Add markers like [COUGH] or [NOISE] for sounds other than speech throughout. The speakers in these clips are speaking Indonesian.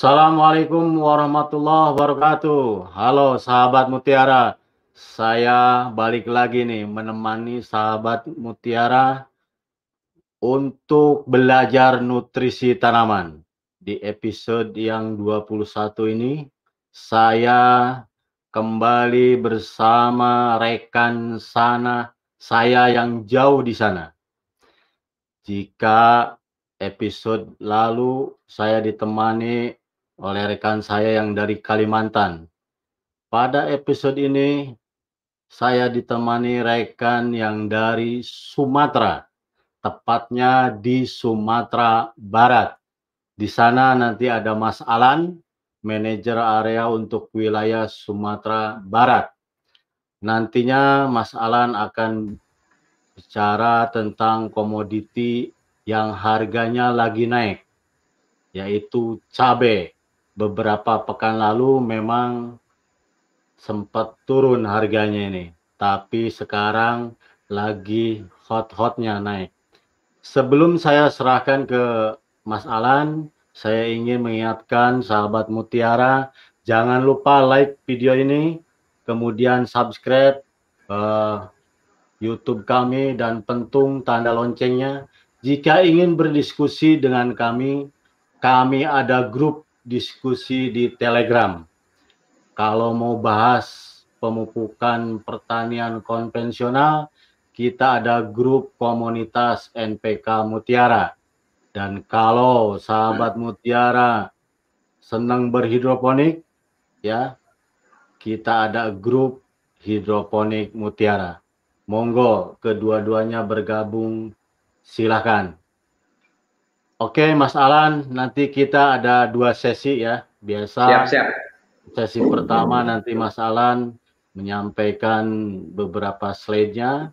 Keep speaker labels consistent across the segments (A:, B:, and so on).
A: Assalamualaikum warahmatullahi wabarakatuh. Halo sahabat Mutiara, saya balik lagi nih menemani sahabat Mutiara untuk belajar nutrisi tanaman. Di episode yang 21 ini, saya kembali bersama rekan sana saya yang jauh di sana. Jika episode lalu saya ditemani oleh rekan saya yang dari Kalimantan. Pada episode ini saya ditemani rekan yang dari Sumatera, tepatnya di Sumatera Barat. Di sana nanti ada Mas Alan, manajer area untuk wilayah Sumatera Barat. Nantinya Mas Alan akan bicara tentang komoditi yang harganya lagi naik, yaitu cabai. Beberapa pekan lalu memang sempat turun harganya ini, tapi sekarang lagi hot-hotnya naik. Sebelum saya serahkan ke Mas Alan, saya ingin mengingatkan sahabat Mutiara, jangan lupa like video ini, kemudian subscribe uh, YouTube kami dan pentung tanda loncengnya jika ingin berdiskusi dengan kami, kami ada grup diskusi di Telegram. Kalau mau bahas pemupukan pertanian konvensional, kita ada grup komunitas NPK Mutiara. Dan kalau sahabat Mutiara senang berhidroponik, ya, kita ada grup hidroponik Mutiara. Monggo kedua-duanya bergabung Silakan. Oke, Mas Alan, nanti kita ada dua sesi ya. Biasa. Siap, siap. Sesi pertama nanti Mas Alan menyampaikan beberapa slide-nya.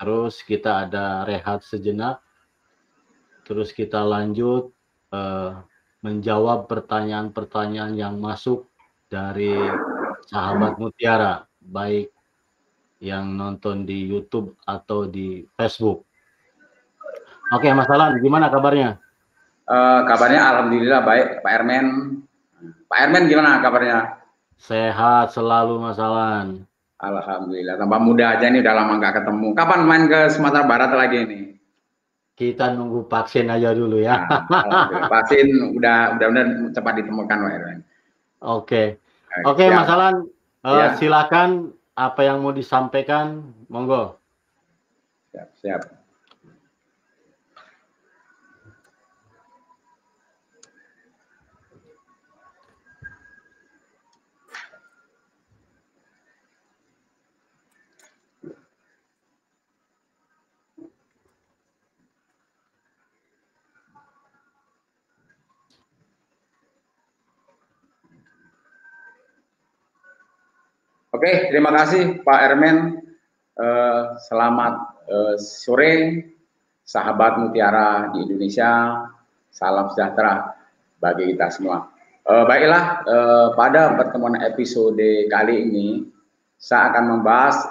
A: Terus kita ada rehat sejenak. Terus kita lanjut uh, menjawab pertanyaan-pertanyaan yang masuk dari sahabat Mutiara, baik yang nonton di YouTube atau di Facebook. Oke, Mas Alan, gimana kabarnya?
B: Uh, kabarnya alhamdulillah baik, Pak Ermen. Pak Ermen gimana kabarnya?
A: Sehat selalu, Mas Alan.
B: Alhamdulillah, tambah muda aja nih udah lama nggak ketemu. Kapan main ke Sumatera Barat lagi nih?
A: Kita nunggu vaksin aja dulu ya.
B: Nah, [LAUGHS] vaksin udah udah udah cepat ditemukan, Pak Ermen.
A: Oke. Oke, Mas Alan, uh, ya. silakan apa yang mau disampaikan, monggo.
B: Siap, siap. Oke, terima kasih Pak Ermen. Uh, selamat uh, sore, sahabat Mutiara di Indonesia. Salam sejahtera bagi kita semua. Uh, baiklah, pada pertemuan episode kali ini, saya akan membahas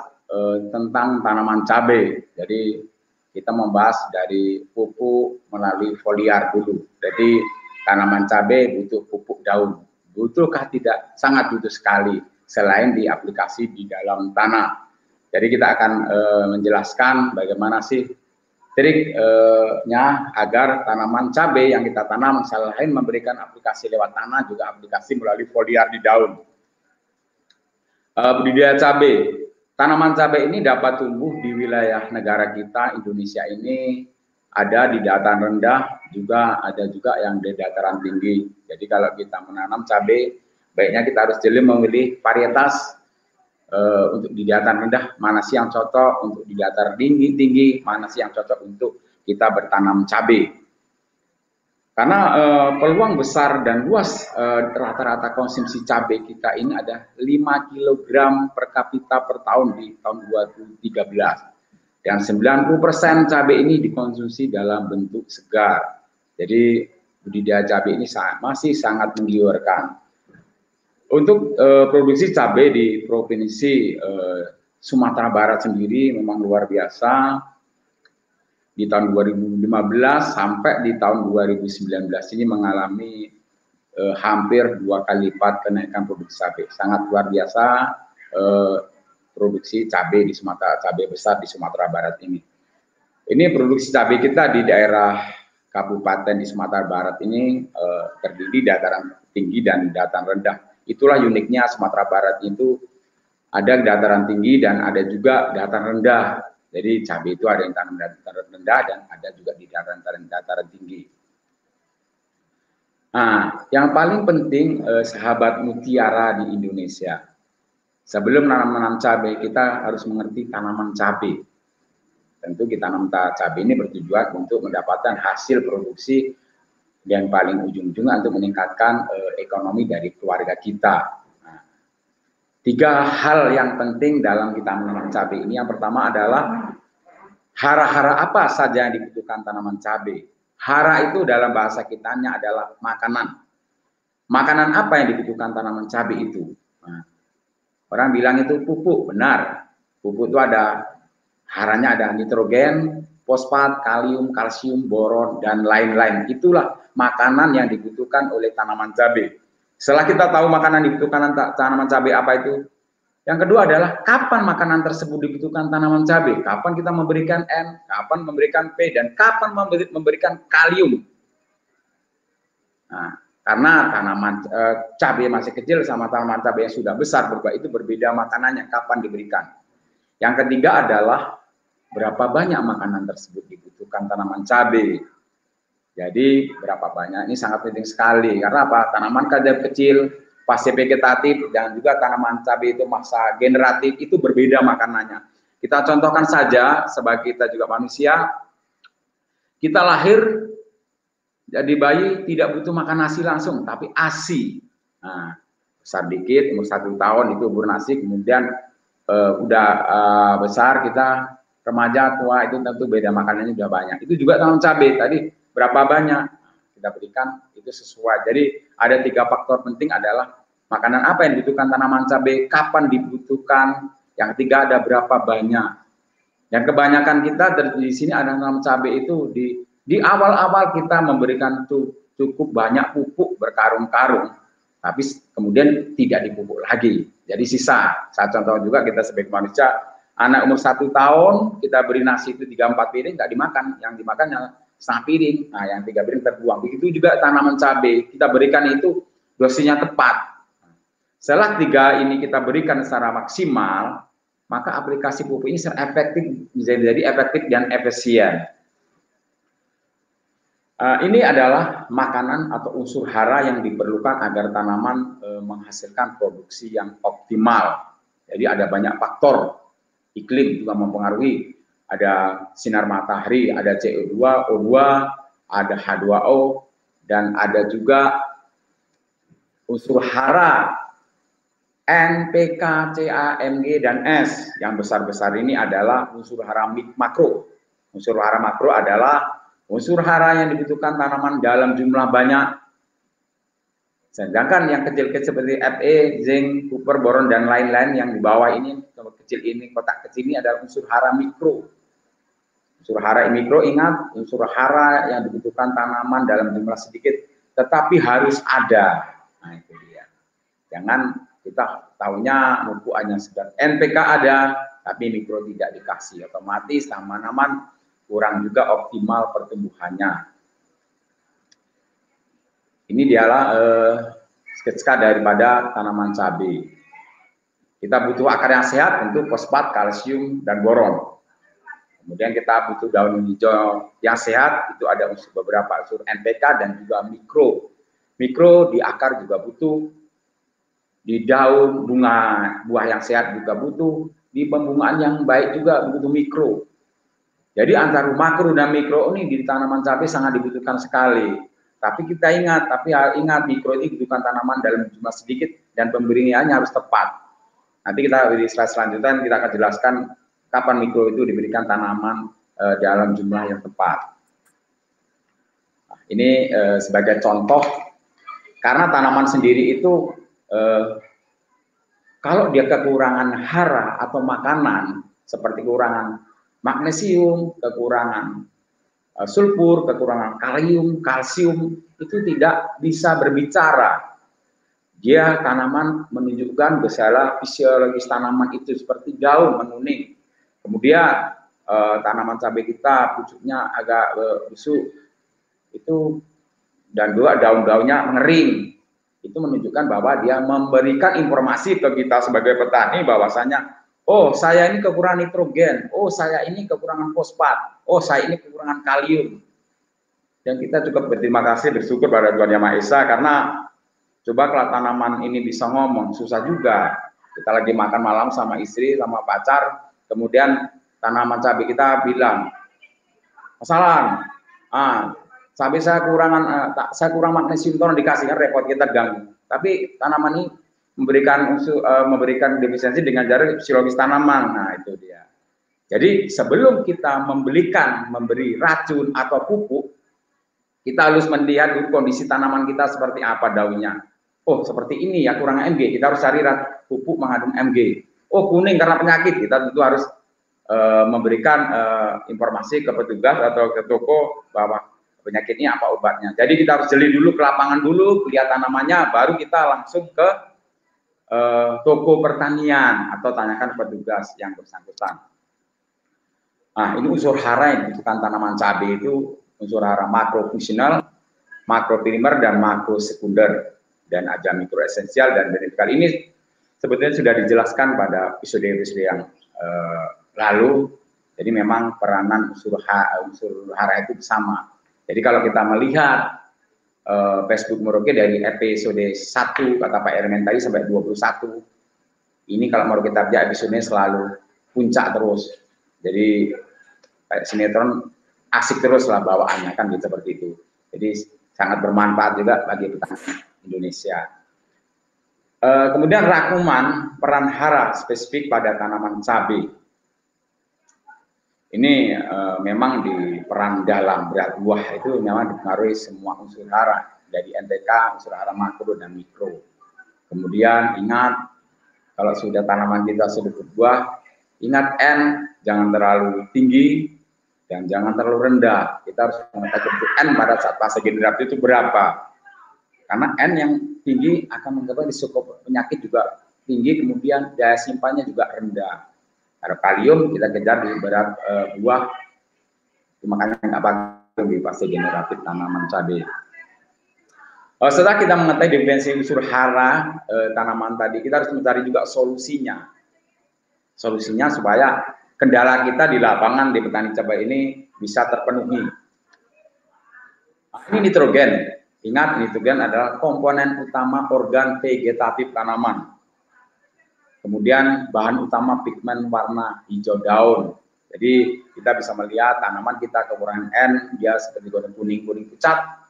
B: tentang tanaman cabai. Jadi kita membahas dari pupuk melalui foliar dulu. Jadi tanaman cabai butuh pupuk daun. Butuhkah tidak? Sangat butuh sekali selain di aplikasi di dalam tanah. Jadi kita akan e, menjelaskan bagaimana sih triknya agar tanaman cabai yang kita tanam selain memberikan aplikasi lewat tanah juga aplikasi melalui foliar di daun. E, budidaya cabai. Tanaman cabai ini dapat tumbuh di wilayah negara kita Indonesia ini ada di dataran rendah juga ada juga yang di dataran tinggi. Jadi kalau kita menanam cabai baiknya kita harus jeli memilih varietas uh, untuk di dataran rendah mana sih yang cocok untuk di dataran tinggi tinggi mana sih yang cocok untuk kita bertanam cabai karena uh, peluang besar dan luas eh, rata-rata uh, konsumsi cabai kita ini ada 5 kg per kapita per tahun di tahun 2013 dan 90% cabai ini dikonsumsi dalam bentuk segar. Jadi budidaya cabai ini masih sangat menggiurkan untuk uh, produksi cabai di provinsi uh, Sumatera Barat sendiri memang luar biasa. Di tahun 2015 sampai di tahun 2019 ini mengalami eh, hampir dua kali lipat kenaikan produksi cabai. Sangat luar biasa eh, produksi cabai di Sumatera, cabai besar di Sumatera Barat ini. Ini produksi cabai kita di daerah kabupaten di Sumatera Barat ini eh, terdiri dataran tinggi dan dataran rendah. Itulah uniknya Sumatera Barat itu ada dataran tinggi dan ada juga dataran rendah. Jadi cabai itu ada yang tanam dataran rendah dan ada juga di dataran dataran tinggi. Nah, yang paling penting eh, sahabat mutiara di Indonesia. Sebelum menanam cabai, kita harus mengerti tanaman cabai. Tentu kita tanam cabai ini bertujuan untuk mendapatkan hasil produksi yang paling ujung-ujungnya untuk meningkatkan eh, ekonomi dari keluarga kita. Nah, tiga hal yang penting dalam kita menanam cabai ini. Yang pertama adalah hara-hara apa saja yang dibutuhkan tanaman cabai Hara itu dalam bahasa kitanya adalah makanan. Makanan apa yang dibutuhkan tanaman cabai itu? Nah, orang bilang itu pupuk, benar. Pupuk itu ada haranya ada nitrogen, fosfat, kalium, kalsium, boron, dan lain-lain. Itulah makanan yang dibutuhkan oleh tanaman cabai. Setelah kita tahu makanan dibutuhkan tanaman cabai apa itu, yang kedua adalah kapan makanan tersebut dibutuhkan tanaman cabai, kapan kita memberikan N, kapan memberikan P, dan kapan memberikan kalium. Nah, karena tanaman e, cabai masih kecil sama tanaman cabai yang sudah besar berubah itu berbeda makanannya kapan diberikan. Yang ketiga adalah berapa banyak makanan tersebut dibutuhkan tanaman cabai. Jadi berapa banyak ini sangat penting sekali karena apa? Tanaman cabai kecil fase vegetatif dan juga tanaman cabai itu masa generatif itu berbeda makanannya. Kita contohkan saja sebagai kita juga manusia, kita lahir jadi bayi tidak butuh makan nasi langsung, tapi ASI. Nah, besar dikit, umur satu tahun itu umur nasi, kemudian uh, udah uh, besar kita remaja tua itu tentu beda makanannya sudah banyak. Itu juga tanaman cabai tadi berapa banyak kita berikan itu sesuai. Jadi ada tiga faktor penting adalah makanan apa yang dibutuhkan tanaman cabai, kapan dibutuhkan, yang ketiga ada berapa banyak. Dan kebanyakan kita di sini ada tanaman cabai itu di di awal-awal kita memberikan cukup banyak pupuk berkarung-karung, tapi kemudian tidak dipupuk lagi. Jadi sisa. Saya contoh juga kita sebagai manusia, anak umur satu tahun kita beri nasi itu tiga empat piring nggak dimakan, yang dimakan setengah piring, nah yang tiga piring terbuang. Begitu juga tanaman cabai kita berikan itu dosisnya tepat. Setelah tiga ini kita berikan secara maksimal, maka aplikasi pupuk ini secara efektif menjadi efektif dan efisien. Uh, ini adalah makanan atau unsur hara yang diperlukan agar tanaman uh, menghasilkan produksi yang optimal. Jadi ada banyak faktor iklim juga mempengaruhi. Ada sinar matahari, ada CO2, O2, ada H2O, dan ada juga unsur hara N, P, dan S. Yang besar-besar ini adalah unsur hara makro. Unsur hara makro adalah unsur hara yang dibutuhkan tanaman dalam jumlah banyak. Sedangkan yang kecil-kecil seperti Fe, zinc, copper, boron, dan lain-lain yang di bawah ini, kecil ini, kotak kecil ini adalah unsur hara mikro. Unsur hara mikro ingat, unsur hara yang dibutuhkan tanaman dalam jumlah sedikit, tetapi harus ada. Nah itu dia. Jangan kita tahunya mumpuk hanya sekedar NPK ada, tapi mikro tidak dikasih. Otomatis tanaman kurang juga optimal pertumbuhannya. Ini dialah eh, sketsa daripada tanaman cabai. Kita butuh akar yang sehat untuk fosfat, kalsium, dan boron. Kemudian kita butuh daun hijau yang sehat, itu ada unsur beberapa unsur NPK dan juga mikro. Mikro di akar juga butuh di daun bunga buah yang sehat juga butuh, di pembungaan yang baik juga butuh mikro. Jadi antara makro dan mikro ini di tanaman cabai sangat dibutuhkan sekali. Tapi kita ingat, tapi ingat mikro ini dibutuhkan tanaman dalam jumlah sedikit dan pemberiannya harus tepat. Nanti kita di slide selanjutnya kita akan jelaskan kapan mikro itu diberikan tanaman e, dalam jumlah yang tepat. Nah, ini e, sebagai contoh karena tanaman sendiri itu eh, kalau dia kekurangan hara atau makanan seperti kekurangan magnesium, kekurangan eh, sulfur, kekurangan kalium, kalsium, itu tidak bisa berbicara. Dia tanaman menunjukkan gejala fisiologis tanaman itu seperti daun menguning. Kemudian eh, tanaman cabai kita pucuknya agak busuk itu dan juga daun-daunnya mengering. Itu menunjukkan bahwa dia memberikan informasi ke kita sebagai petani bahwasanya oh saya ini kekurangan nitrogen, oh saya ini kekurangan fosfat, oh saya ini kekurangan kalium. Dan kita cukup berterima kasih bersyukur pada Tuhan Yang Maha Esa karena Coba kalau tanaman ini bisa ngomong, susah juga. Kita lagi makan malam sama istri, sama pacar, kemudian tanaman cabai kita bilang, masalah, ah, cabai saya kurangan, uh, saya kurang magnesium, tolong dikasih kan repot kita ganggu. Tapi tanaman ini memberikan uh, memberikan defisiensi dengan cara fisiologis tanaman. Nah itu dia. Jadi sebelum kita membelikan, memberi racun atau pupuk, kita harus melihat kondisi tanaman kita seperti apa daunnya oh seperti ini ya kurang Mg, kita harus cari pupuk mengandung Mg. Oh kuning karena penyakit, kita tentu harus uh, memberikan uh, informasi ke petugas atau ke toko bahwa penyakit ini apa obatnya. Jadi kita harus jeli dulu ke lapangan dulu, lihat tanamannya, baru kita langsung ke uh, toko pertanian atau tanyakan petugas yang bersangkutan. Nah, ini unsur hara yang dibutuhkan tanaman cabai itu unsur hara makrofungsional, makroprimer, dan makro sekunder dan ada mikro esensial dan benefikal ini sebetulnya sudah dijelaskan pada episode-episode yang uh, lalu. Jadi memang peranan unsur, ha, unsur hara itu sama. Jadi kalau kita melihat uh, Facebook Merauke dari episode 1 kata Pak Ermen tadi sampai 21, ini kalau Merauke Tabja episodenya selalu puncak terus. Jadi kayak sinetron asik terus lah bawaannya kan gitu seperti itu. Jadi sangat bermanfaat juga bagi petani. Indonesia. E, kemudian rakuman peran hara spesifik pada tanaman cabai. Ini e, memang di peran dalam berat buah itu memang dipengaruhi semua unsur hara dari NTK, unsur hara makro dan mikro. Kemudian ingat kalau sudah tanaman kita sudah berbuah, ingat N jangan terlalu tinggi dan jangan terlalu rendah. Kita harus mengetahui N pada saat fase generatif itu berapa. Karena N yang tinggi akan menyebabkan risiko penyakit juga tinggi, kemudian daya simpannya juga rendah. Kalau kalium kita kejar di berat e, buah, makanya nggak bagus di fase generatif tanaman cabai. Oh, setelah kita mengetahui definisi unsur hara e, tanaman tadi, kita harus mencari juga solusinya. Solusinya supaya kendala kita di lapangan di petani cabai ini bisa terpenuhi. Nah, ini nitrogen. Ingat, nitrogen adalah komponen utama organ vegetatif tanaman. Kemudian bahan utama pigmen warna hijau daun. Jadi kita bisa melihat tanaman kita kekurangan N, dia seperti warna kuning-kuning pucat.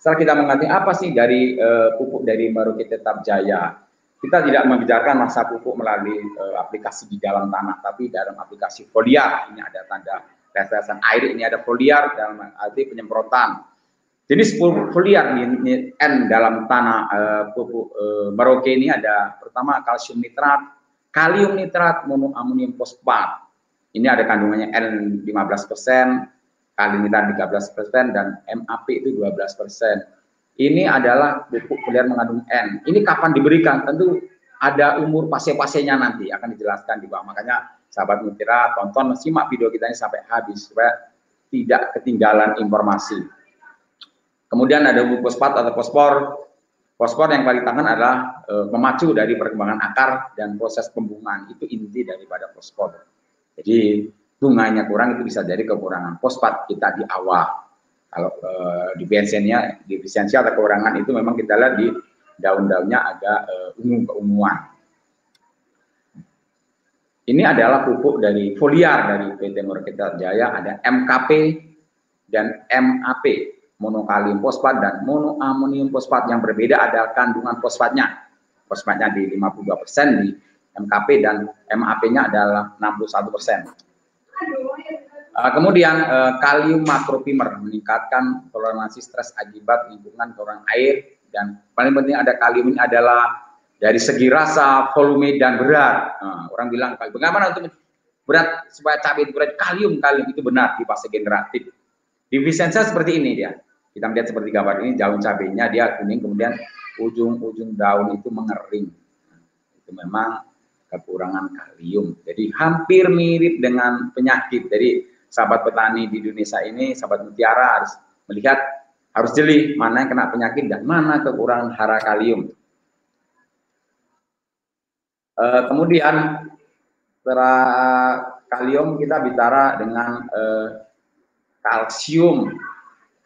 B: Setelah kita mengerti apa sih dari uh, pupuk dari Maruki Tetap Jaya, kita tidak membicarakan masa pupuk melalui uh, aplikasi di dalam tanah, tapi dalam aplikasi foliar. Ini ada tanda tetesan air, ini ada foliar dalam arti penyemprotan Jenis foliar di N dalam tanah uh, pupuk uh, Merauke ini ada pertama kalsium nitrat, kalium nitrat, monoamonium fosfat. Ini ada kandungannya N 15%, kalium nitrat 13% dan MAP itu 12%. Ini adalah pupuk foliar mengandung N. Ini kapan diberikan? Tentu ada umur fase-fasenya nanti akan dijelaskan di bawah. Makanya sahabat mutiara tonton simak video kita ini sampai habis supaya tidak ketinggalan informasi. Kemudian ada bubuk fosfat atau fosfor. Fosfor yang paling tangan adalah e, memacu dari perkembangan akar dan proses pembungaan. Itu inti daripada fosfor. Jadi bunganya kurang itu bisa dari kekurangan fosfat kita di awal. Kalau e, defisiensinya, defisiensi atau kekurangan itu memang kita lihat di daun-daunnya agak e, ungu keunguan. Ini adalah pupuk dari foliar dari PT Murkita Jaya, ada MKP dan MAP monokalium fosfat dan monoamonium fosfat yang berbeda ada kandungan fosfatnya. Fosfatnya di 52% di MKP dan MAP-nya adalah 61%. Uh, kemudian uh, kalium makroprimer meningkatkan toleransi stres akibat lingkungan kekurangan air dan paling penting ada kalium ini adalah dari segi rasa, volume dan berat. Nah, orang bilang bagaimana untuk berat supaya cabai berat kalium kalium itu benar di fase generatif. Defisiensi seperti ini dia kita lihat seperti gambar ini daun cabenya dia kuning kemudian ujung-ujung daun itu mengering. Itu memang kekurangan kalium. Jadi hampir mirip dengan penyakit. Jadi sahabat petani di Indonesia ini sahabat mutiara harus melihat harus jeli mana yang kena penyakit dan mana kekurangan hara kalium. E, kemudian kalium kita bicara dengan e, kalsium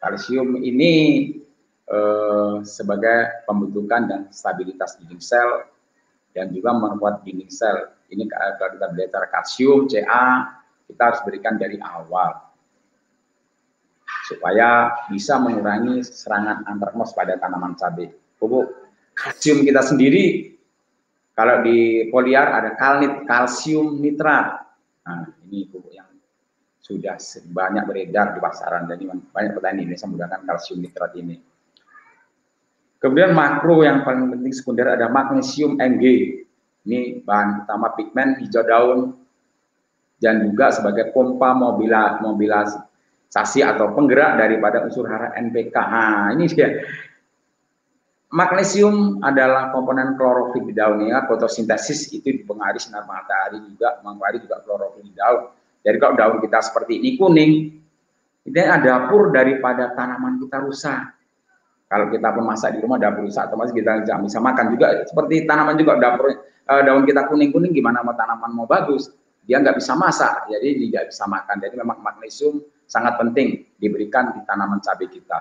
B: Kalsium ini eh, sebagai pembentukan dan stabilitas dinding sel dan juga membuat dinding sel. Ini kalau kita belajar kalsium, Ca, kita harus berikan dari awal supaya bisa mengurangi serangan antraknos pada tanaman cabai. Pupuk kalsium kita sendiri kalau di foliar ada kalnit, kalsium nitrat. Nah, ini pupuk yang sudah banyak beredar di pasaran dan banyak petani Indonesia menggunakan kalsium nitrat ini. Kemudian makro yang paling penting sekunder ada magnesium Mg. Ini bahan utama pigmen hijau daun dan juga sebagai pompa mobila, mobilisasi atau penggerak daripada unsur hara NPK. Nah, ini dia. Magnesium adalah komponen klorofil di daun ya, fotosintesis itu dipengaruhi sinar matahari juga, mempengaruhi juga klorofil di daun jadi kalau daun kita seperti ini kuning, ada dapur daripada tanaman kita rusak. Kalau kita pun masak di rumah dapur rusak, otomatis kita tidak bisa makan juga. Seperti tanaman juga dapur eh, daun kita kuning-kuning, gimana mau tanaman mau bagus? Dia nggak bisa masak, jadi tidak bisa makan. Jadi memang magnesium sangat penting diberikan di tanaman cabai kita.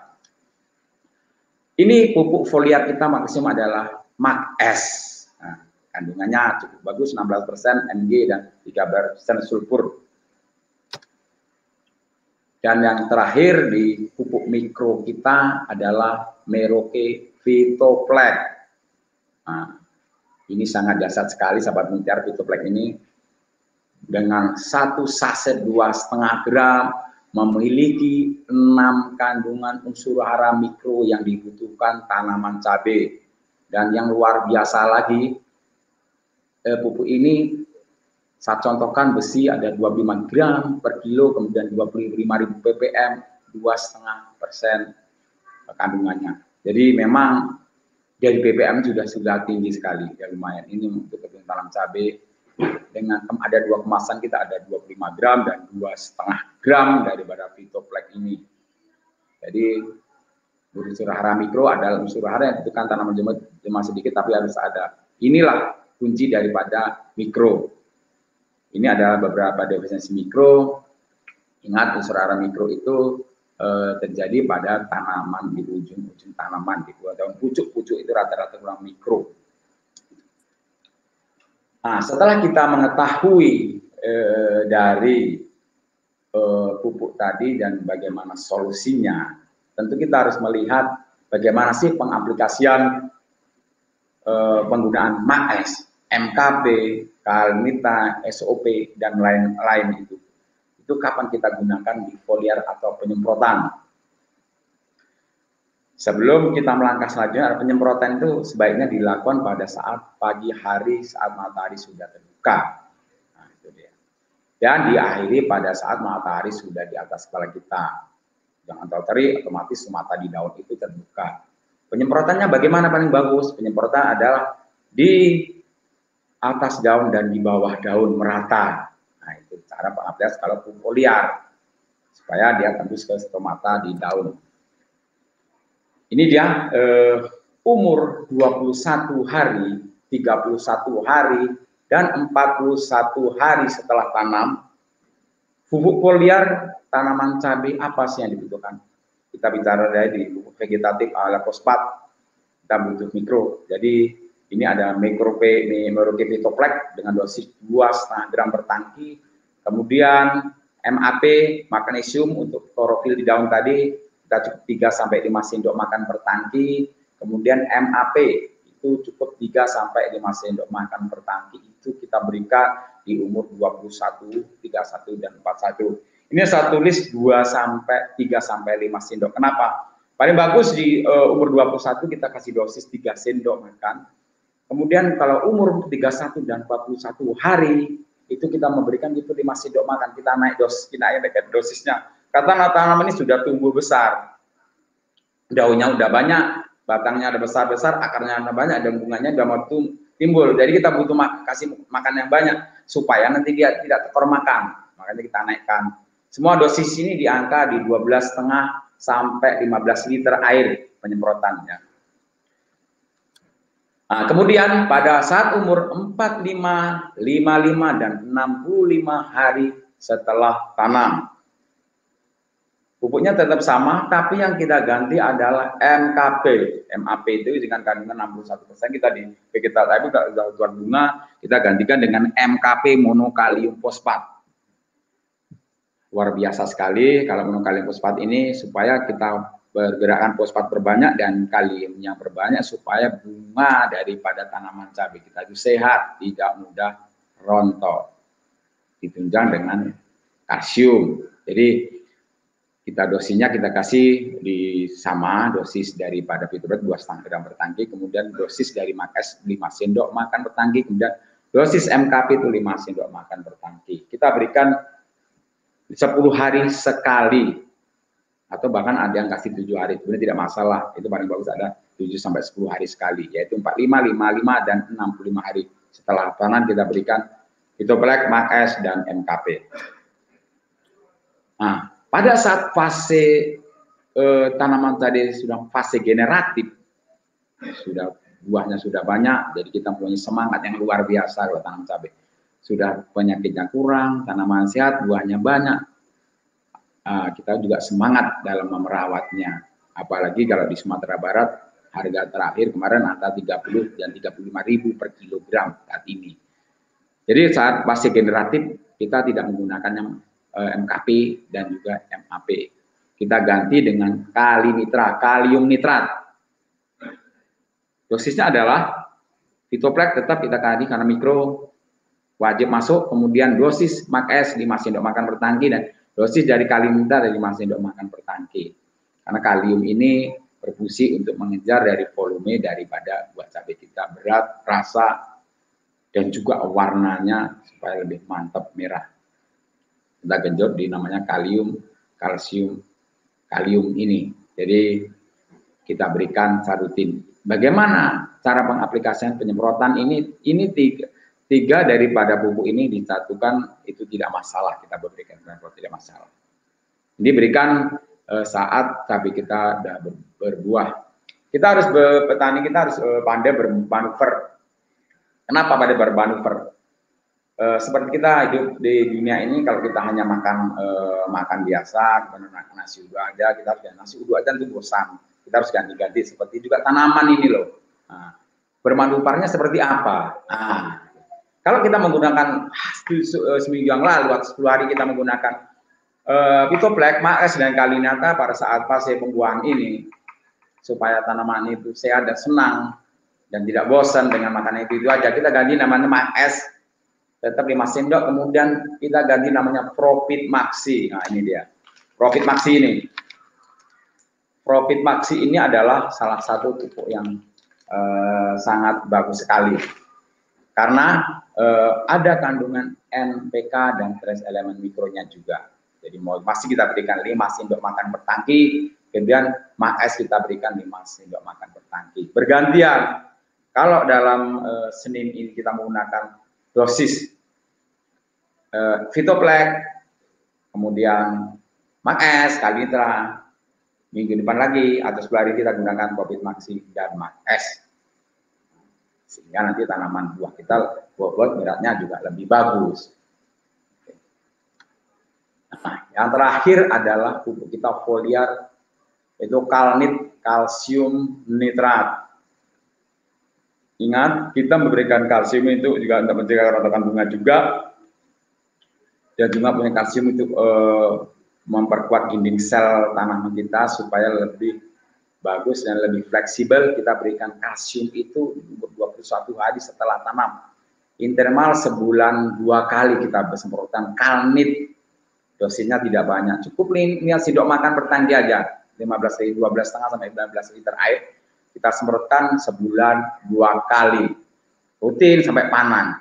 B: Ini pupuk foliar kita magnesium adalah Mag S. Nah, kandungannya cukup bagus, 16% Mg dan 13% sulfur. Dan yang terakhir di pupuk mikro kita adalah Merauke Vitoplex. Nah, ini sangat dasar sekali sahabat mutiara Vitoplex ini. Dengan satu saset dua setengah gram memiliki enam kandungan unsur hara mikro yang dibutuhkan tanaman cabai. Dan yang luar biasa lagi, eh, pupuk ini saya contohkan besi ada 25 gram per kilo, kemudian 25 ribu ppm, dua setengah persen kandungannya. Jadi memang dari ppm sudah sudah tinggi sekali, ya lumayan. Ini untuk kebun tanam cabai dengan ada dua kemasan kita ada 25 gram dan dua setengah gram daripada Vitoplex ini. Jadi unsur hara mikro adalah unsur hara yang bukan tanaman jemaah sedikit tapi harus ada. Inilah kunci daripada mikro. Ini adalah beberapa defisiensi mikro. Ingat unsur hara mikro itu eh, terjadi pada tanaman di ujung-ujung tanaman di dua daun pucuk-pucuk itu rata-rata kurang mikro. Nah, setelah kita mengetahui eh, dari eh, pupuk tadi dan bagaimana solusinya, tentu kita harus melihat bagaimana sih pengaplikasian eh, penggunaan MAS, MKP, Kalmita, SOP, dan lain-lain itu. Itu kapan kita gunakan di foliar atau penyemprotan. Sebelum kita melangkah selanjutnya, penyemprotan itu sebaiknya dilakukan pada saat pagi hari saat matahari sudah terbuka. Nah, itu dia. Dan diakhiri pada saat matahari sudah di atas kepala kita. Jangan terlalu terik, otomatis mata di daun itu terbuka. Penyemprotannya bagaimana paling bagus? Penyemprotan adalah di atas daun dan di bawah daun merata. Nah, itu cara pengaplikasian kalau pupuk liar supaya dia tembus ke stomata di daun. Ini dia eh, umur 21 hari, 31 hari, dan 41 hari setelah tanam. Pupuk foliar tanaman cabai apa sih yang dibutuhkan? Kita bicara dari pupuk vegetatif ala fosfat, kita butuh mikro. Jadi ini ada Merokepitoplex dengan dosis 2,5 gram per tangki. Kemudian MAP, magnesium untuk klorofil di daun tadi, kita cukup 3 sampai 5 sendok makan per tangki. Kemudian MAP itu cukup 3 sampai 5 sendok makan per tangki. Itu kita berikan di umur 21, 31 dan 41. Ini satu list 2 sampai 3 sampai 5 sendok. Kenapa? Paling bagus di uh, umur 21 kita kasih dosis 3 sendok makan Kemudian kalau umur 31 dan 41 hari itu kita memberikan itu di masih dok makan, kita naik dos, kita naik dosisnya. Kata tanaman ini sudah tumbuh besar. daunnya udah banyak, batangnya ada besar-besar, akarnya ada banyak, dan bunganya udah mau timbul. Jadi kita butuh mak kasih makan yang banyak supaya nanti dia tidak tekor makan. Makanya kita naikkan. Semua dosis ini di angka di 12 setengah sampai 15 liter air penyemprotannya. Nah, kemudian pada saat umur 45, 55, dan 65 hari setelah tanam, Pupuknya tetap sama, tapi yang kita ganti adalah MKP. MAP itu dengan kandungan 61 persen kita di kita tapi tuan bunga kita gantikan dengan MKP monokalium fosfat. Luar biasa sekali kalau monokalium fosfat ini supaya kita bergerakan fosfat berbanyak dan kaliumnya berbanyak supaya bunga daripada tanaman cabai kita itu sehat, tidak mudah rontok. Ditunjang dengan kalsium. Jadi kita dosinya kita kasih di sama dosis daripada fitobrat dua setengah gram per tangki, kemudian dosis dari makes 5 sendok makan per tangki, kemudian dosis MKP itu 5 sendok makan per tangki. Kita berikan 10 hari sekali atau bahkan ada yang kasih 7 hari, sebenarnya tidak masalah, itu paling bagus ada 7 sampai 10 hari sekali, yaitu 45, 55 dan 65 hari. Setelah panen kita berikan fitoblack, makes dan MKP. Nah, pada saat fase eh, tanaman tadi sudah fase generatif, sudah buahnya sudah banyak, jadi kita punya semangat yang luar biasa kalau tanam cabai. Sudah penyakitnya kurang, tanaman sehat, buahnya banyak. Uh, kita juga semangat dalam memerawatnya. Apalagi kalau di Sumatera Barat, harga terakhir kemarin antara 30 dan 35 ribu per kilogram saat ini. Jadi saat fase generatif, kita tidak menggunakan yang Eh, MKP dan juga MAP. Kita ganti dengan kali nitra, kalium nitrat. Dosisnya adalah fitoplek tetap kita ganti karena mikro wajib masuk, kemudian dosis MAKS 5 sendok makan per tangki dan dosis dari kalium dari 5 sendok makan per tangki. Karena kalium ini berfungsi untuk mengejar dari volume daripada buah cabai kita berat, rasa, dan juga warnanya supaya lebih mantap merah kita genjot di namanya kalium, kalsium, kalium ini. Jadi kita berikan sarutin. Bagaimana cara pengaplikasian penyemprotan ini? Ini tiga, tiga daripada pupuk ini disatukan itu tidak masalah kita berikan penyemprot tidak masalah. Ini berikan e, saat cabai kita ber, berbuah. Kita harus petani kita harus e, pandai bermanuver. Kenapa pada bermanuver? Uh, seperti kita hidup di dunia ini kalau kita hanya makan makan biasa, kemudian makan nasi uduk aja, kita harus nasi uduk aja itu bosan. Kita harus ganti-ganti seperti juga tanaman ini loh. Nah, bermanufarnya seperti apa? Nah, kalau kita menggunakan uh, seminggu yang lalu atau 10 hari kita menggunakan uh, Black, Maes dan Kalinata pada saat fase pembuahan ini. Supaya tanaman itu sehat dan senang dan tidak bosan dengan makanan itu, itu aja. Kita ganti namanya Maes tetap 5 sendok kemudian kita ganti namanya profit maxi. Nah ini dia. Profit maxi ini. Profit maxi ini adalah salah satu pupuk yang eh, sangat bagus sekali karena eh, ada kandungan NPK dan trace elemen mikronya juga. Jadi mau masih kita berikan 5 sendok makan per tangki kemudian MAS kita berikan 5 sendok makan per tangki bergantian kalau dalam eh, Senin ini kita menggunakan dosis uh, Fitoplek, kemudian Max, Kalitra, minggu depan lagi atau sebelah hari kita gunakan Covid Maxi dan Max. Sehingga nanti tanaman buah kita buah-buah beratnya juga lebih bagus. Nah, yang terakhir adalah pupuk kita foliar itu kalnit kalsium nitrat. Ingat, kita memberikan kalsium itu juga untuk mencegah kerontokan bunga juga, dan juga punya kalsium itu uh, memperkuat dinding sel tanaman kita supaya lebih bagus dan lebih fleksibel. Kita berikan kalsium itu 21 hari setelah tanam. Interval sebulan dua kali kita bersemprotan kalnit. Dosisnya tidak banyak. Cukup ini sidok makan per tangki aja. 15 12 setengah sampai 15 liter air kita semprotkan sebulan dua kali rutin sampai panen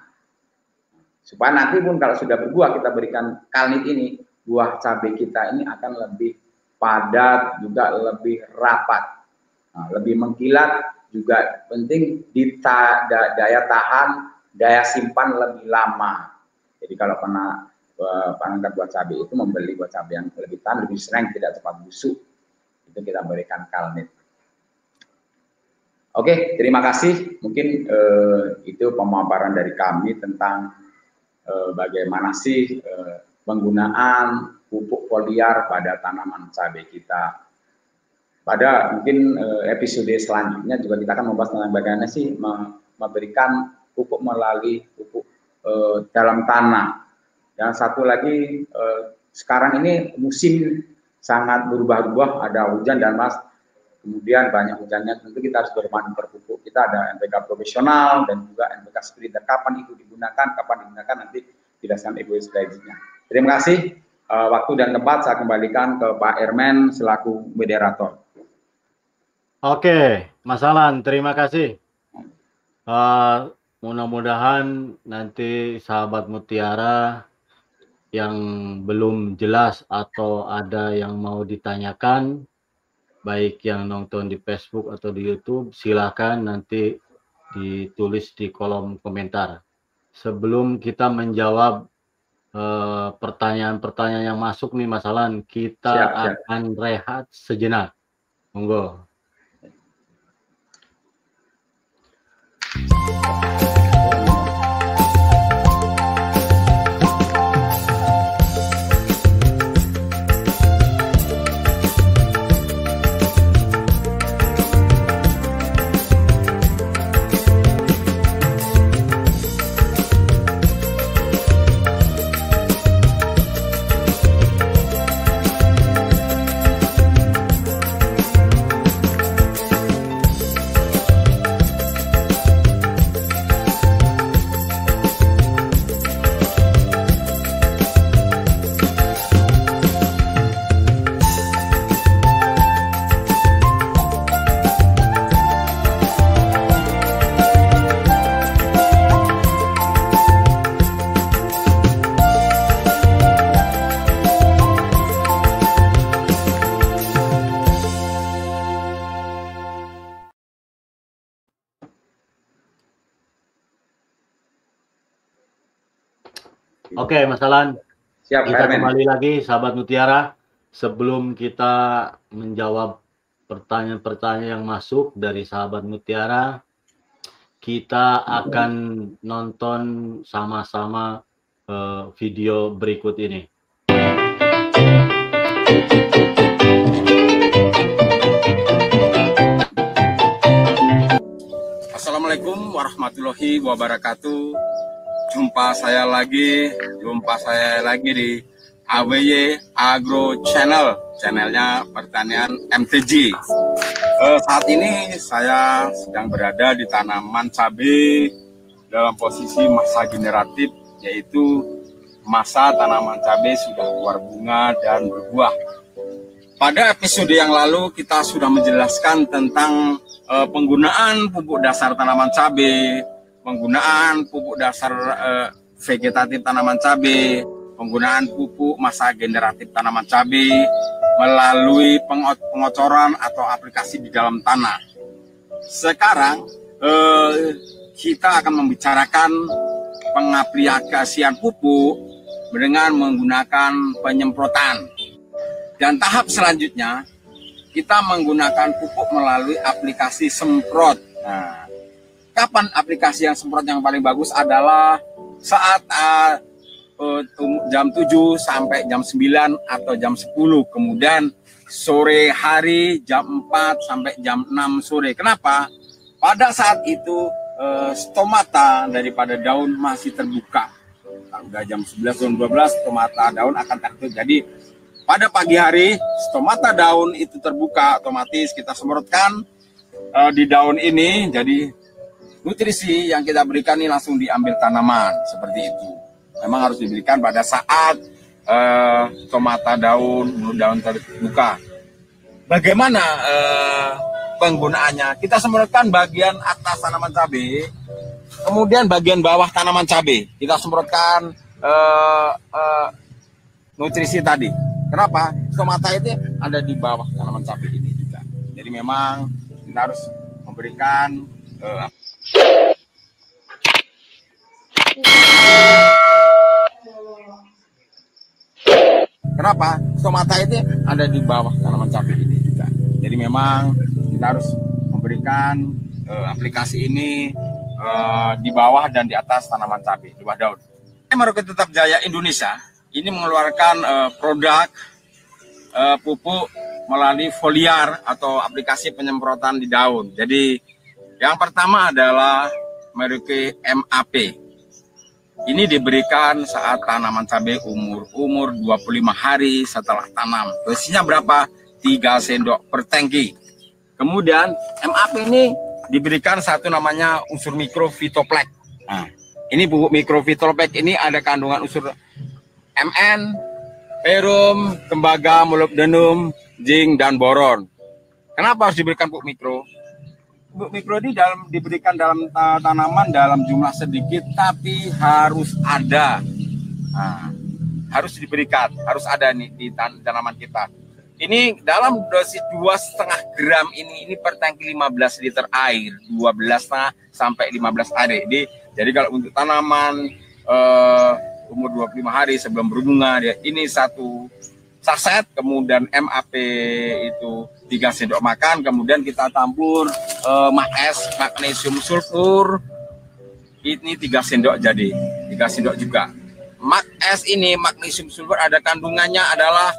B: supaya nanti pun kalau sudah berbuah kita berikan kalnit ini buah cabai kita ini akan lebih padat juga lebih rapat
C: Nah, lebih mengkilat juga penting di ta, da, daya tahan, daya simpan lebih lama. Jadi kalau pernah uh, penangkap buat cabai itu membeli buat cabai yang lebih tahan, lebih sering, tidak cepat busuk. Itu kita berikan kalnit. Oke, terima kasih. Mungkin uh, itu pemaparan dari kami tentang uh, bagaimana sih uh, penggunaan pupuk foliar pada tanaman cabai kita pada mungkin uh, episode selanjutnya juga kita akan membahas tentang bagaimana sih memberikan pupuk melalui pupuk uh, dalam tanah. Dan satu lagi uh, sekarang ini musim sangat berubah-ubah, ada hujan dan mas, kemudian banyak hujannya, tentu kita harus bermanuver pupuk. Kita ada NPK profesional dan juga NPK spritter. Kapan itu digunakan, kapan digunakan nanti dijelaskan Ibu selanjutnya. Terima kasih. Uh, waktu dan tempat saya kembalikan ke Pak Ermen selaku moderator.
A: Oke, Mas Alan, terima kasih. Uh, mudah-mudahan nanti sahabat Mutiara yang belum jelas atau ada yang mau ditanyakan, baik yang nonton di Facebook atau di YouTube, silakan nanti ditulis di kolom komentar. Sebelum kita menjawab pertanyaan-pertanyaan uh, yang masuk nih Mas Alan, kita siap, siap. akan rehat sejenak. Monggo. Oke, Mas Alan. Siap, kita kembali lagi, sahabat Mutiara. Sebelum kita menjawab pertanyaan-pertanyaan yang masuk dari sahabat Mutiara, kita akan nonton sama-sama uh, video berikut ini.
C: Assalamualaikum warahmatullahi wabarakatuh jumpa saya lagi, jumpa saya lagi di AWY Agro Channel, channelnya pertanian MTG. Eh, saat ini saya sedang berada di tanaman cabai dalam posisi masa generatif, yaitu masa tanaman cabai sudah keluar bunga dan berbuah. Pada episode yang lalu kita sudah menjelaskan tentang eh, penggunaan pupuk dasar tanaman cabai, penggunaan pupuk dasar eh, vegetatif tanaman cabai, penggunaan pupuk masa generatif tanaman cabai melalui pengocoran atau aplikasi di dalam tanah. Sekarang eh, kita akan membicarakan pengaplikasian pupuk dengan menggunakan penyemprotan. Dan tahap selanjutnya kita menggunakan pupuk melalui aplikasi semprot. Nah, kapan aplikasi yang semprot yang paling bagus adalah saat uh, uh, jam 7 sampai jam 9 atau jam 10 kemudian sore hari jam 4 sampai jam 6 sore. Kenapa? Pada saat itu uh, stomata daripada daun masih terbuka. Udah jam 11 jam 12 stomata daun akan tertutup. Jadi pada pagi hari stomata daun itu terbuka otomatis kita semprotkan uh, di daun ini. Jadi nutrisi yang kita berikan ini langsung diambil tanaman seperti itu. Memang harus diberikan pada saat uh, tomata daun, daun terbuka. Bagaimana uh, penggunaannya? Kita semprotkan bagian atas tanaman cabai, kemudian bagian bawah tanaman cabai. Kita semprotkan uh, uh, nutrisi tadi. Kenapa? Tomata itu ada di bawah tanaman cabai ini juga. Jadi memang kita harus memberikan uh, Kenapa? Stomata itu ada di bawah tanaman cabai ini juga. Jadi memang kita harus memberikan uh, aplikasi ini uh, di bawah dan di atas tanaman cabai, di bawah daun. Merauke Tetap Jaya Indonesia ini mengeluarkan uh, produk uh, pupuk melalui foliar atau aplikasi penyemprotan di daun. Jadi yang pertama adalah Merauke MAP ini diberikan saat tanaman cabai umur umur 25 hari setelah tanam. Dosisnya berapa? 3 sendok per tangki. Kemudian MAP ini diberikan satu namanya unsur mikrofitoplek. Nah, ini bubuk mikrofitoplek ini ada kandungan unsur MN, perum, tembaga, molybdenum, zinc dan boron. Kenapa harus diberikan pupuk mikro? mikro ini dalam diberikan dalam tanaman dalam jumlah sedikit tapi harus ada. Nah, harus diberikan harus ada nih di tanaman kita. Ini dalam dosis dua setengah gram ini ini per tangki 15 liter air 12 setengah sampai 15 hari. Jadi jadi kalau untuk tanaman uh, umur 25 hari sebelum berbunga dia ini satu saset, kemudian MAP itu tiga sendok makan, kemudian kita campur uh, es magnesium sulfur, ini tiga sendok jadi tiga sendok juga. Mak es ini magnesium sulfur ada kandungannya adalah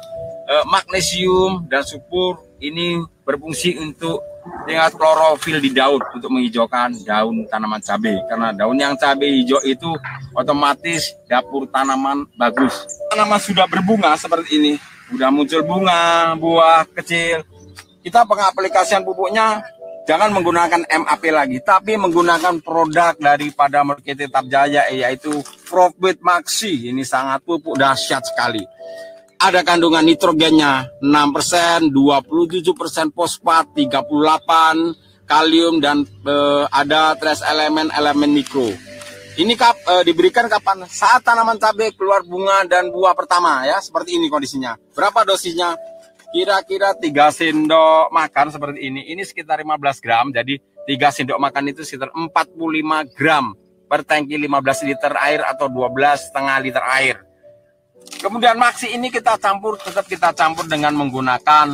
C: uh, magnesium dan sulfur. Ini berfungsi untuk tingkat klorofil di daun untuk menghijaukan daun tanaman cabai. Karena daun yang cabai hijau itu otomatis dapur tanaman bagus. Tanaman sudah berbunga seperti ini udah muncul bunga, buah kecil. Kita pengaplikasian pupuknya jangan menggunakan MAP lagi, tapi menggunakan produk daripada Tetap Jaya yaitu Profit Maxi. Ini sangat pupuk dahsyat sekali. Ada kandungan nitrogennya 6%, 27% fosfat, 38 kalium dan eh, ada trace elemen-elemen mikro. Ini kap, e, diberikan kapan? Saat tanaman cabai keluar bunga dan buah pertama ya, seperti ini kondisinya. Berapa dosisnya? Kira-kira 3 sendok makan seperti ini. Ini sekitar 15 gram, jadi 3 sendok makan itu sekitar 45 gram per tangki 15 liter air atau 12 setengah liter air. Kemudian maksi ini kita campur, tetap kita campur dengan menggunakan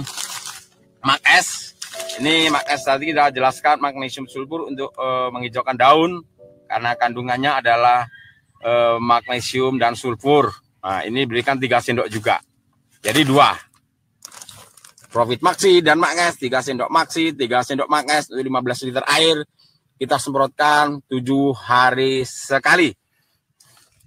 C: mak es. Ini mak es tadi kita jelaskan magnesium sulfur untuk e, menghijaukan daun karena kandungannya adalah e, magnesium dan sulfur. Nah, ini berikan tiga sendok juga. Jadi dua. Profit Maxi dan Magnes, tiga sendok Maxi, tiga sendok Magnes, 15 liter air. Kita semprotkan tujuh hari sekali.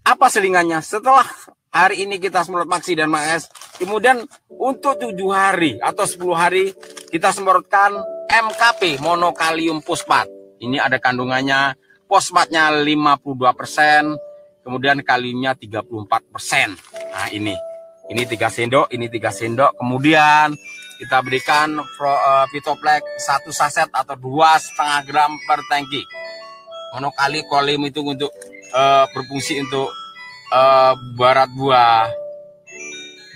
C: Apa selingannya? Setelah hari ini kita semprot Maxi dan Magnes, kemudian untuk tujuh hari atau 10 hari kita semprotkan MKP, monokalium fosfat. Ini ada kandungannya fosfatnya 52%, kemudian kaliumnya 34%. Nah, ini. Ini 3 sendok, ini 3 sendok. Kemudian kita berikan uh, Vitoplek 1 saset atau 2,5 gram per tangki. Monokali kalium itu untuk uh, berfungsi untuk uh, barat buah,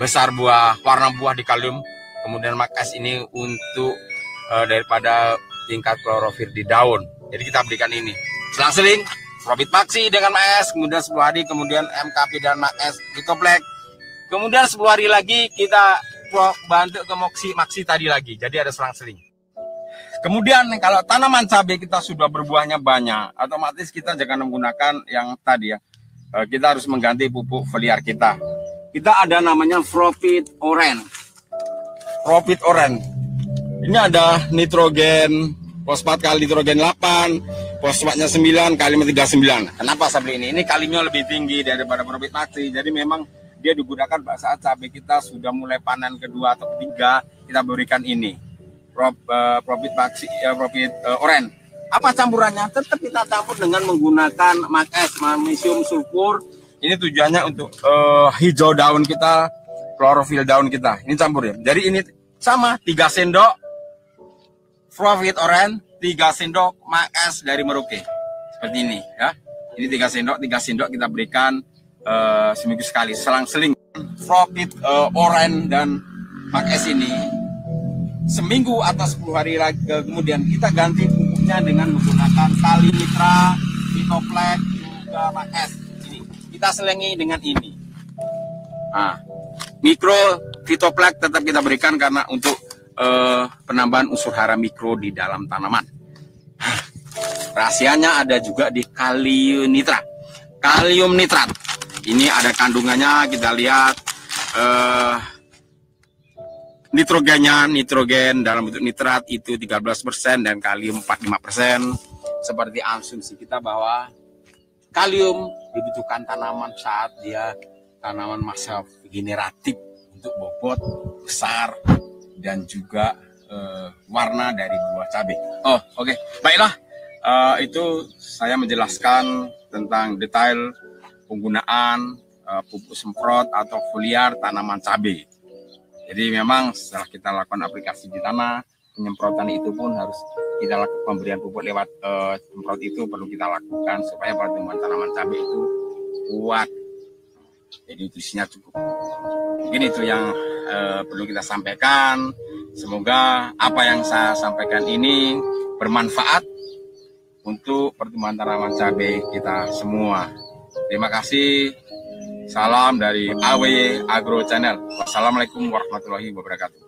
C: besar buah, warna buah di kalium. Kemudian makas ini untuk uh, daripada tingkat klorofil di daun. Jadi kita berikan ini. Selang-seling Profit Maxi dengan Mas, kemudian 10 hari, kemudian MKP dan Mas di komplek. Kemudian 10 hari lagi kita bantu ke Moxi Maxi tadi lagi. Jadi ada selang-seling. Kemudian kalau tanaman cabai kita sudah berbuahnya banyak, otomatis kita jangan menggunakan yang tadi ya. Eh, kita harus mengganti pupuk foliar kita. Kita ada namanya Profit Oren. Profit Oren. Ini ada nitrogen, fosfat kali nitrogen 8, fosfatnya 9, kalium 39. Kenapa saya ini? Ini kaliumnya lebih tinggi daripada profit maxi. Jadi memang dia digunakan saat cabai kita sudah mulai panen kedua atau ketiga, kita berikan ini. Uh, profit maxi, uh, profit uh, oren. Apa campurannya? Tetap kita campur dengan menggunakan magnesium, magnesium sulfur. Ini tujuannya untuk uh, hijau daun kita, klorofil daun kita. Ini campur ya. Jadi ini sama 3 sendok profit oren 3 sendok makas dari Merauke. Seperti ini ya. Ini 3 sendok, 3 sendok kita berikan uh, seminggu sekali. Selang-seling profit uh, oren dan makas ini seminggu atau 10 hari lagi kemudian kita ganti pupuknya dengan menggunakan tali mitra, fitoplek, juga S. Ini kita selengi dengan ini. Nah, mikro fitoplek tetap kita berikan karena untuk uh, penambahan unsur hara mikro di dalam tanaman. Rahasianya ada juga di kalium nitrat. Kalium nitrat. Ini ada kandungannya kita lihat uh, nitrogennya nitrogen dalam bentuk nitrat itu 13% dan kalium 45% seperti asumsi kita bahwa kalium dibutuhkan tanaman saat dia tanaman masa generatif untuk bobot besar dan juga uh, warna dari buah cabai. Oh, oke. Okay. Baiklah. Uh, itu saya menjelaskan tentang detail penggunaan uh, pupuk semprot atau foliar tanaman cabai. Jadi memang setelah kita lakukan aplikasi di tanah, penyemprotan itu pun harus kita lakukan pemberian pupuk lewat uh, semprot itu perlu kita lakukan supaya pertumbuhan tanaman cabai itu kuat. Jadi nutrisinya cukup. Mungkin itu yang uh, perlu kita sampaikan. Semoga apa yang saya sampaikan ini bermanfaat untuk pertumbuhan tanaman cabai kita semua. Terima kasih. Salam dari AW Agro Channel. Wassalamualaikum warahmatullahi wabarakatuh.